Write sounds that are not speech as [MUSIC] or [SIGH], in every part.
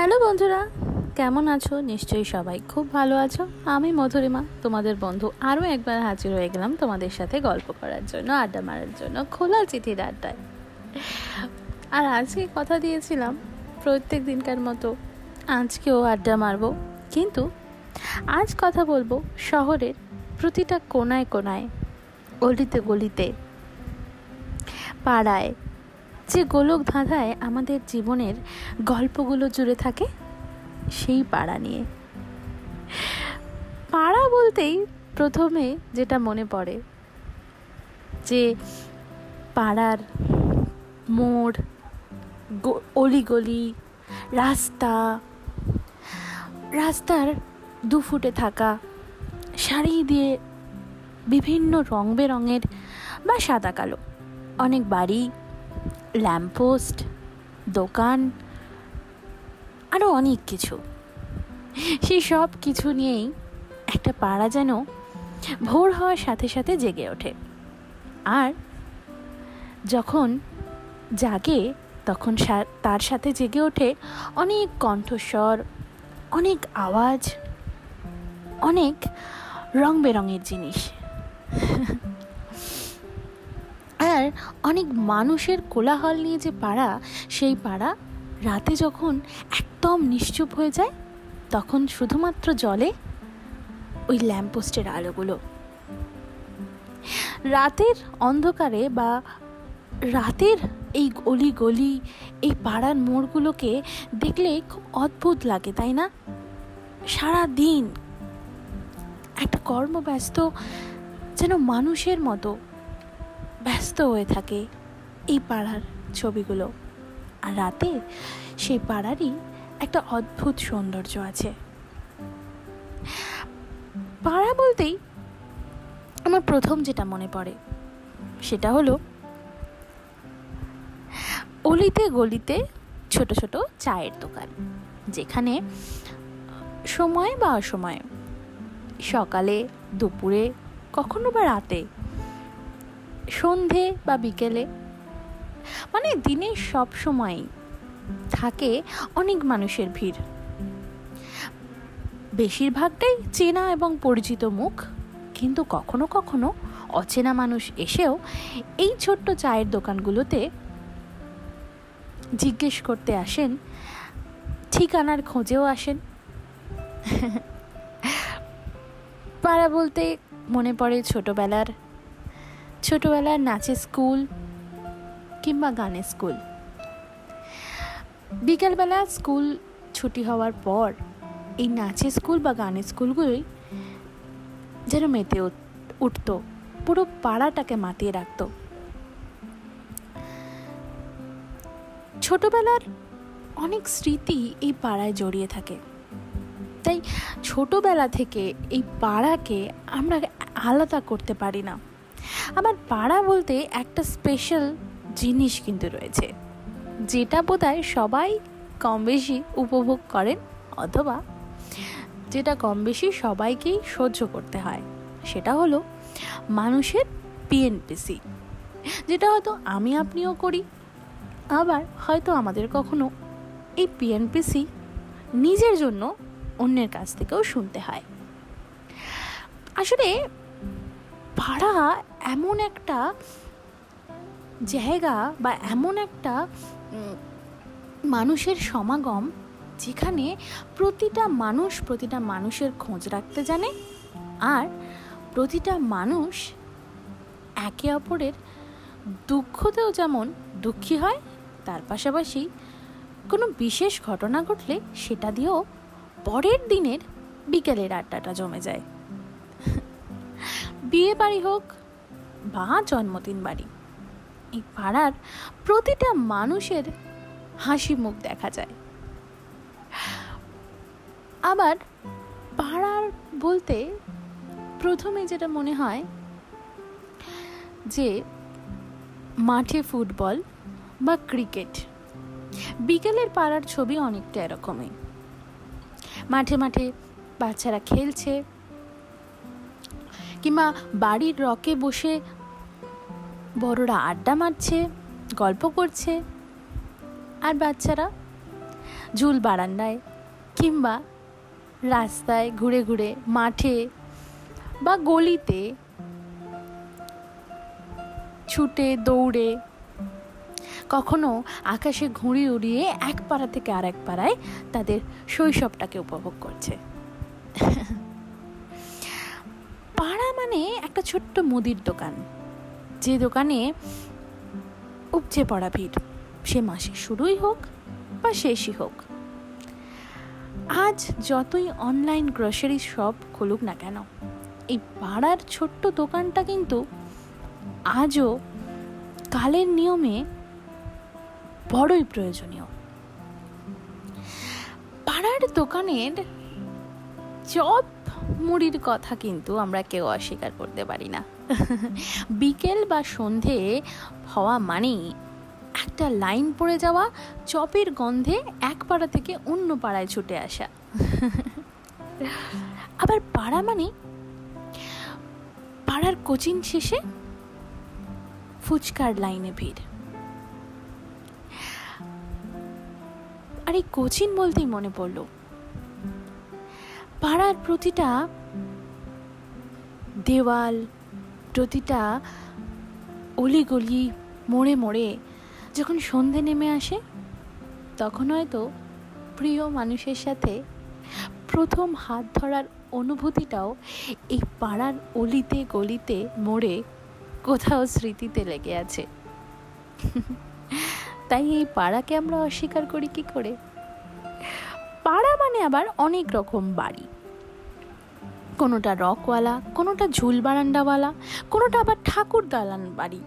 Hello বন্ধুরা, কেমন আছো? নিশ্চয়ই সবাই খুব ভালো আছো। আমি মধুরিমা, তোমাদের বন্ধু আরও একবার হাজির হয়ে গেলাম তোমাদের সাথে গল্প করার জন্য, আড্ডা মারার জন্য, খোলা চিঠির আড্ডায়। আর আজকে কথা দিয়েছিলাম, প্রত্যেক দিনকার মতো আজকেও আড্ডা মারবো, কিন্তু আজ কথা বলব শহরের প্রতিটা কোনায় কোনায় গলিতে গলিতে, পাড়ায় যে গোলক ধাঁধায় আমাদের জীবনের গল্পগুলো জুড়ে থাকে, সেই পাড়া নিয়ে। পাড়া বলতেই প্রথমে যেটা মনে পড়ে, যে পাড়ার মোড় অলিগলি, রাস্তা, রাস্তার দু ফুটে থাকা, শাড়ি দিয়ে বিভিন্ন রং বেরঙের বা সাদা কালো, অনেক বাড়ি ল্যাম্পপোস্ট, দোকান আরও অনেক কিছু। সেই সব কিছু নিয়েই একটা পাড়া যেন ভোর হওয়ার সাথে সাথে জেগে ওঠে। আর যখন জাগে, তখন তার সাথে জেগে ওঠে অনেক কণ্ঠস্বর, অনেক আওয়াজ, অনেক রং বেরঙের জিনিস। আর অনেক মানুষের কোলাহল নিয়ে যে পাড়া, সেই পাড়া রাতে যখন একদম নিশ্চুপ হয়ে যায়, তখন শুধুমাত্র জলে ওই ল্যাম্পপোস্টের আলোগুলো। রাতের অন্ধকারে বা রাতের এই গলি গলি এই পাড়ার মোড়গুলোকে দেখলে খুব অদ্ভুত লাগে, তাই না? সারা দিন একটা কর্মব্যস্ত যেন মানুষের মতো ব্যস্ত হয়ে থাকে এই পাড়ার ছবিগুলো। আর রাতে সেই পাড়ারই একটা অদ্ভুত সৌন্দর্য আছে। পাড়া বলতেই আমার প্রথম যেটা মনে পড়ে, সেটা হলো অলিতে গলিতে ছোট ছোট চায়ের দোকান, যেখানে সময় বা অসময়ে সকালে, দুপুরে, কখনো বা রাতে সন্ধে বা বিকেলে। মানে দিনের সব সময় থাকে অনেক মানুষের ভিড়। বেশিরভাগটাই চেনা এবং পরিচিত মুখ। কিন্তু কখনো কখনো অচেনা মানুষ এসেও এই ছোট্ট চায়ের দোকানগুলোতে জিজ্ঞেস করতে আসেন, ঠিকানার খোঁজেও আসেন। পাড়া বলতে মনে পড়ে ছোটবেলার ছোটবেলার নাচের স্কুল কিংবা গানের স্কুল। বিকালবেলা স্কুল ছুটি হওয়ার পর এই নাচের স্কুল বা গানের স্কুলগুলোই যেন মেতে উঠত, পুরো পাড়াটাকে মাতিয়ে রাখত। ছোটবেলার অনেক স্মৃতি এই পাড়ায় জড়িয়ে থাকে। তাই ছোটবেলা থেকে এই পাড়াকে আমরা আলাদা করতে পারি না। আমার পাড়া বলতে একটা স্পেশাল জিনিস কিন্তু রয়েছে, যেটা বোধ সবাই কম বেশি উপভোগ করেন অথবা যেটা কম বেশি সবাইকেই সহ্য করতে হয়, সেটা হলো মানুষের পিএনপিসি যেটা হয়তো আমি আপনিও করি, আবার হয়তো আমাদের কখনো এই পিএনপিসি নিজের জন্য অন্যের কাছ থেকেও শুনতে হয়। আসলে পাড়া এমন একটা জায়গা বা এমন একটা মানুষের সমাগম যেখানে প্রতিটা মানুষ প্রতিটা মানুষের খোঁজ রাখতে জানে আর প্রতিটা মানুষ একে অপরের দুঃখতেও যেমন দুঃখী হয়, তার পাশাপাশি কোনো বিশেষ ঘটনা ঘটলে সেটা দিয়েও পরের দিনের বিকেলের আড্ডাটা জমে যায়। বিয়ে বাড়ি হোক বা জন্মদিন বাড়ি, এই পাড়ার প্রতিটা মানুষের হাসি মুখ দেখা যায়। আবার পাড়ার বলতে প্রথমে যেটা মনে হয় যে মাঠে ফুটবল বা ক্রিকেট, বিকেলের পাড়ার ছবি অনেকটা এরকমই। মাঠে মাঠে বাচ্চারা খেলছে কিংবা বাড়ির রকে বসে বড়রা আড্ডা মারছে, গল্প করছে। আর বাচ্চারা ঝুল বারান্দায় কিংবা রাস্তায় ঘুরে ঘুরে মাঠে বা গলিতে ছুটে দৌড়ে কখনো আকাশে ঘুড়ি উড়িয়ে এক পাড়া থেকে আরেক পাড়ায় তাদের শৈশবটাকে উপভোগ করছে। মানে একটা ছোট্ট মুদির দোকান, যে দোকানে উপচে পড়া ভিড়। সে মাসে শুরুই হোক বা শেষই হোক। আজ যতই অনলাইন গ্রসারি শপ খুলুক না কেন, এই পাড়ার ছোট্ট দোকানটা কিন্তু আজও কালের নিয়মে বড়ই প্রয়োজনীয়। পাড়ার দোকানের চপ মুড়ির কথা কিন্তু আমরা কেউ অস্বীকার করতে পারি না। [LAUGHS] বিকেল বা সন্ধে হওয়া মানেই একটা লাইন পড়ে যাওয়া, চপের গন্ধে এক পাড়া থেকে অন্য পাড়ায় ছুটে আসা। [LAUGHS] আবার পাড়া মানে পাড়ার কোচিং শেষে ফুচকার লাইনে ভিড়। আর এই কোচিং বলতেই মনে পড়ল পাড়ার প্রতিটা দেওয়াল, প্রতিটা অলিগলি মোড়ে মোড়ে যখন সন্ধে নেমে আসে, তখন হয়তো প্রিয় মানুষের সাথে প্রথম হাত ধরার অনুভূতিটাও এই পাড়ার অলিতে গলিতে মোড়ে কোথাও স্মৃতিতে লেগে আছে। তাই এই পাড়াকে আমরা অস্বীকার করি কি করে? পাড়া মানে আবার অনেক রকম বাড়ি। কোনোটা রকওয়ালা, কোনোটা ঝুল বারান্দাওয়ালা, কোনোটা আবার ঠাকুর দালান বাড়ি।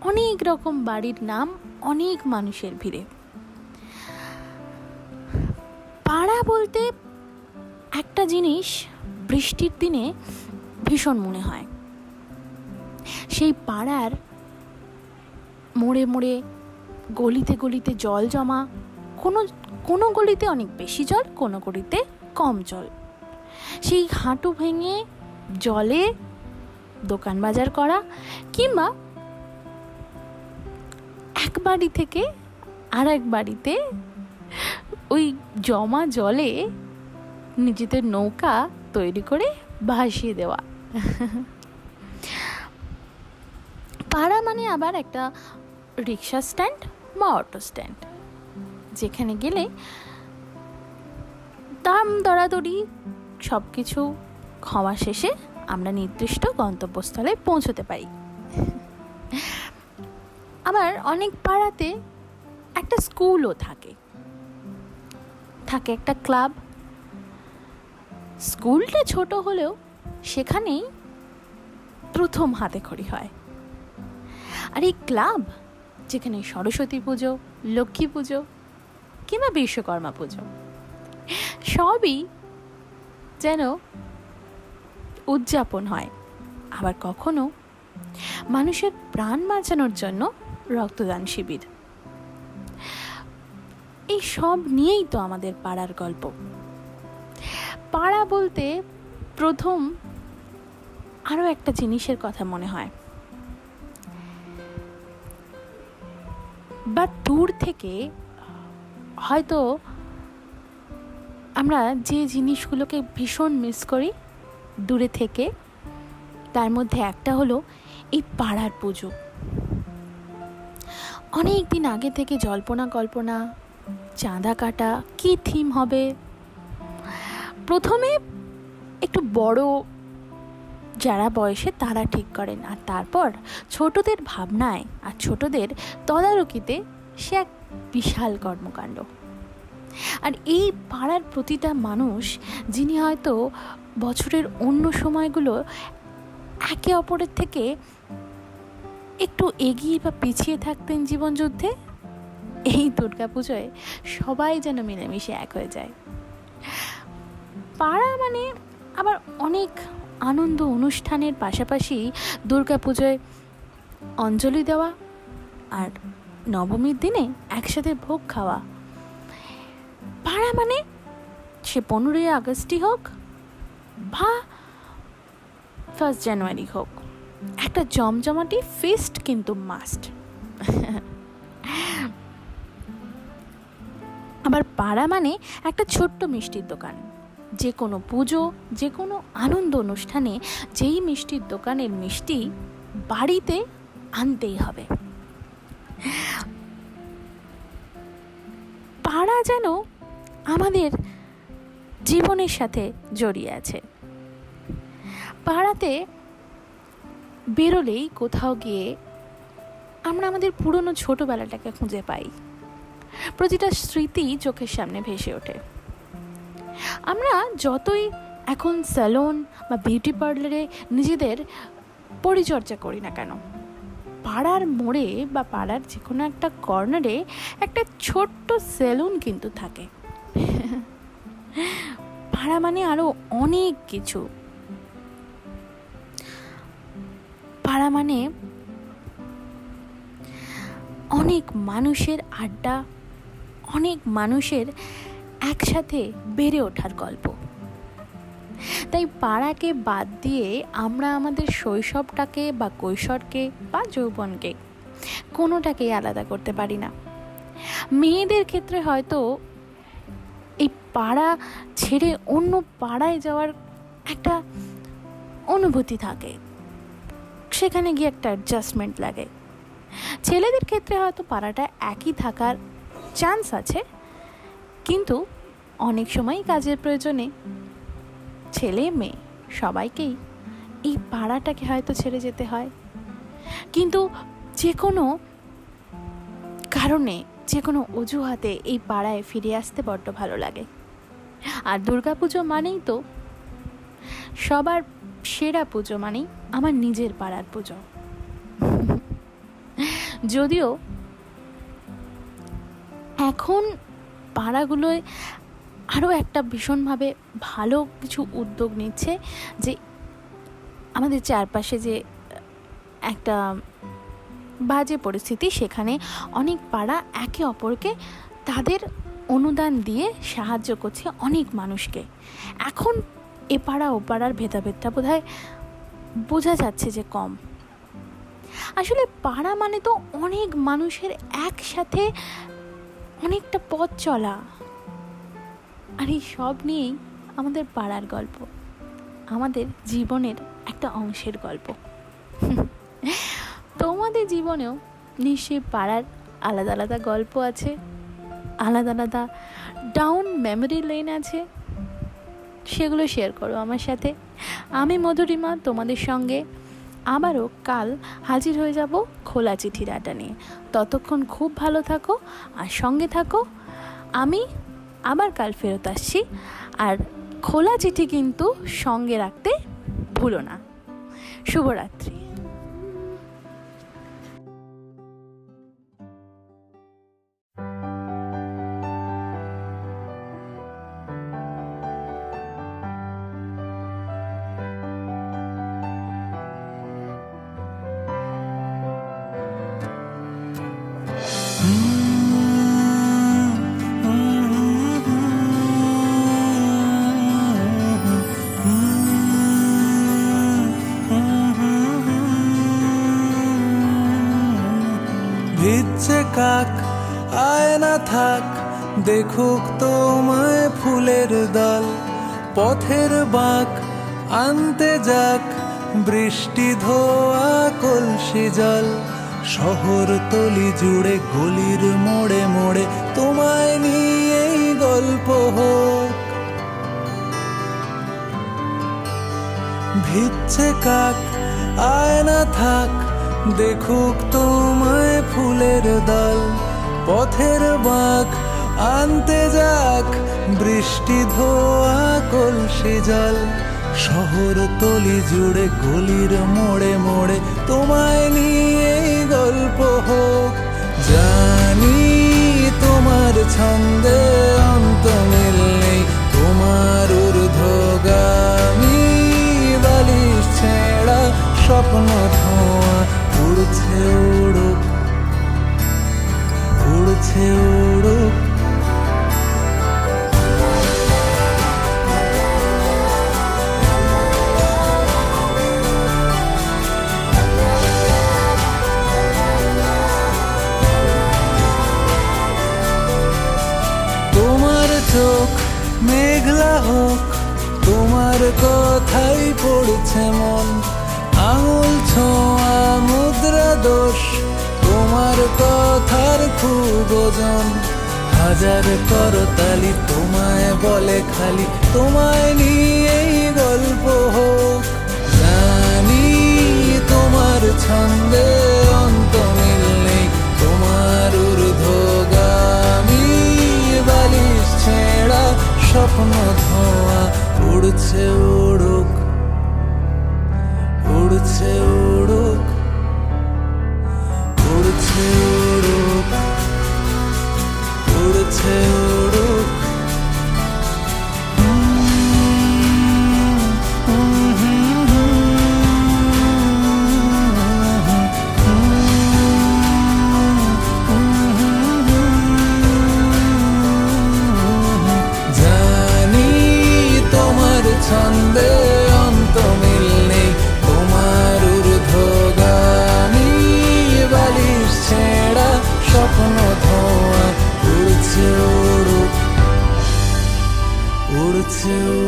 অনেক রকম বাড়ির নাম অনেক মানুষের ভিড়ে। পাড়া বলতে একটা জিনিস বৃষ্টির দিনে ভীষণ মনে হয়। সেই পাড়ার মোড়ে মোড়ে গলিতে গলিতে জল জমা কোনো কোনো গলিতে অনেক বেশি জল, কোনো গলিতে কম জল। সেই হাঁটু ভেঙে জলে দোকান বাজার করা কিংবা এক বাড়ি থেকে আর এক বাড়িতে ওই জমা জলে নিজেদের নৌকা তৈরি করে ভাসিয়ে দেওয়া। পাড়া মানে আবার একটা রিক্সা স্ট্যান্ড বা অটো স্ট্যান্ড। যেখানে গেলে দাম দরাদরি সব কিছু খাওয়া শেষে আমরা নির্দিষ্ট গন্তব্যস্থলে পৌঁছতে পারি। আবার অনেক পাড়াতে একটা স্কুলও থাকে। থাকে একটা ক্লাব। স্কুলটা ছোট হলেও সেখানেই প্রথম হাতে খড়ি হয়। আর এই ক্লাব, যেখানে সরস্বতী পুজো, লক্ষ্মী পুজো কিংবা বিশ্বকর্মা পুজো। সবই যেন উদযাপন হয়। আবার কখনো মানুষের প্রাণ বাঁচানোর জন্য রক্তদান শিবির। এই সব নিয়েই তো আমাদের পাড়ার গল্প। পাড়া বলতে প্রথম আরও একটা জিনিসের কথা মনে হয়। বা দূর থেকে হয়তো আমরা যে জিনিসগুলোকে ভীষণ মিস করি দূরে থেকে, তার মধ্যে একটা হলো এই পাড়ার পুজো। অনেক দিন আগে থেকে জল্পনা, কল্পনা, চাঁদা কাটা কি থিম হবে? প্রথমে একটু বড় যারা বয়সে তারা ঠিক করেন, আর তারপর ছোটদের ভাবনায় আর ছোটদের তদারকিতে সে এক বিশাল কর্মকাণ্ড। আর এই পাড়ার প্রতিটা মানুষ, যিনি হয়তো বছরের অন্য সময়গুলো একে অপরের থেকে একটু এগিয়ে বা পিছিয়ে থাকতেন জীবনযুদ্ধে, এই দুর্গাপুজোয় সবাই যেন মিলেমিশে এক হয়ে যায়। পাড়া মানে আবার অনেক আনন্দ অনুষ্ঠানের পাশাপাশি দুর্গাপুজোয় অঞ্জলি দেওয়া আর নবমীর দিনে একসাথে ভোগ খাওয়া। পাড়া মানে সে পনেরোই আগস্টই হোক বা ফার্স্ট জানুয়ারি হোক। একটা জমজমাটি ফেস্ট কিন্তু মাস্ট আবার পাড়া মানে একটা ছোট্ট মিষ্টির দোকান। যে কোনো পুজো, যে কোনো আনন্দ অনুষ্ঠানে যেই মিষ্টির দোকানের মিষ্টি বাড়িতে আনতেই হবে। পাড়া যেন আমাদের জীবনের সাথে জড়িয়ে আছে। পাড়াতে বেরোলেই কোথাও গিয়ে আমরা আমাদের পুরনো ছোটোবেলাটাকে খুঁজে পাই। প্রতিটা স্মৃতি চোখের সামনে ভেসে ওঠে। আমরা যতই এখন স্যালন বা বিউটি পার্লারে নিজেদের পরিচর্যা করি না কেন পাড়ার মোড়ে বা পাড়ার যে কোনো একটা কর্নারে একটা ছোট্ট সেলুন কিন্তু থাকে। পাড়া মানে আরও অনেক কিছু। পাড়া মানে অনেক মানুষের আড্ডা, অনেক মানুষের একসাথে বেড়ে ওঠার গল্প। তাই পাড়াকে বাদ দিয়ে আমরা আমাদের শৈশবটাকে বা কৈশোরকে বা যৌবনকে কোনোটাকেই আলাদা করতে পারি না। মেয়েদের ক্ষেত্রে হয়তো এই পাড়া ছেড়ে অন্য পাড়ায় যাওয়ার একটা অনুভূতি থাকে। সেখানে গিয়ে একটা অ্যাডজাস্টমেন্ট লাগে। ছেলেদের ক্ষেত্রে হয়তো পাড়াটা একই থাকার চান্স আছে, কিন্তু অনেক সময় কাজের প্রয়োজনে ছেলে, মেয়ে, সবাইকেই এই পাড়াটাকে হয়তো ছেড়ে যেতে হয়। কিন্তু যে কোনো কারণে যে কোনো অজুহাতে এই পাড়ায় ফিরে আসতে বড্ড ভালো লাগে। আর দুর্গাপুজো মানেই তো সবার সেরা পুজো মানেই আমার নিজের পাড়ার পুজো। যদিও এখন পাড়াগুলোয় আরও একটা ভীষণভাবে ভালো কিছু উদ্যোগ নিচ্ছে যে আমাদের চারপাশে যে একটা বাজে পরিস্থিতি সেখানে অনেক পাড়া একে অপরকে তাদের অনুদান দিয়ে সাহায্য করছে অনেক মানুষকে। এখন এ পাড়া ও পাড়ার ভেদাভেদটা বোধ বোঝা যাচ্ছে যে কম। আসলে পাড়া মানে তো অনেক মানুষের একসাথে অনেকটা পথ চলা। আর এই সব নিয়েই আমাদের পাড়ার গল্প। আমাদের জীবনের একটা অংশের গল্প। তোমাদের জীবনেও নিশ্চয়ই পাড়ার আলাদা আলাদা গল্প আছে, আলাদা আলাদা ডাউন মেমোরি লেন আছে। সেগুলো শেয়ার করো আমার সাথে। আমি মধুরিমা, তোমাদের সঙ্গে আবারও কাল হাজির হয়ে যাব খোলা চিঠির আটা নিয়ে। ততক্ষণ খুব ভালো থাকো আর সঙ্গে থাকো। আমি আবার কাল ফেরত আসছি। আর খোলা চিঠি কিন্তু সঙ্গে রাখতে ভুলো না। শুভরাত্রি। দেখুক তোমায় ফুলের দল, পথের বাঁক আনতে যাক, বৃষ্টি ধোয়া কলসি জল। শহর তলি জুড়ে গলির মোড়ে মোড়ে তোমায় নিয়েই গল্প হোক। ভিজছে কাক আয়না থাক, দেখুক তোমায় ফুলের দল, পথের বাঁক আনতে যাক, বৃষ্টি ধোয়া কলসি জল। শহর তলি জুড়ে, গলির মোড়ে মোড়ে তোমায় নিয়ে গল্প হোক। জানি তোমার ছন্দে অন্ত মেঘলা হোক, তোমার কথাই পড়ছে মন। আঙুল ছোঁয়া মুদ্রা দোষ, তোমার কথার খুব ওজন। হাজার করতালি তোমায় বলে খালি, তোমায় নিয়েই গল্প হোক। জানি তোমার ছন্দে স্বপ্ন ধোয়া উড়ছে উড়ছে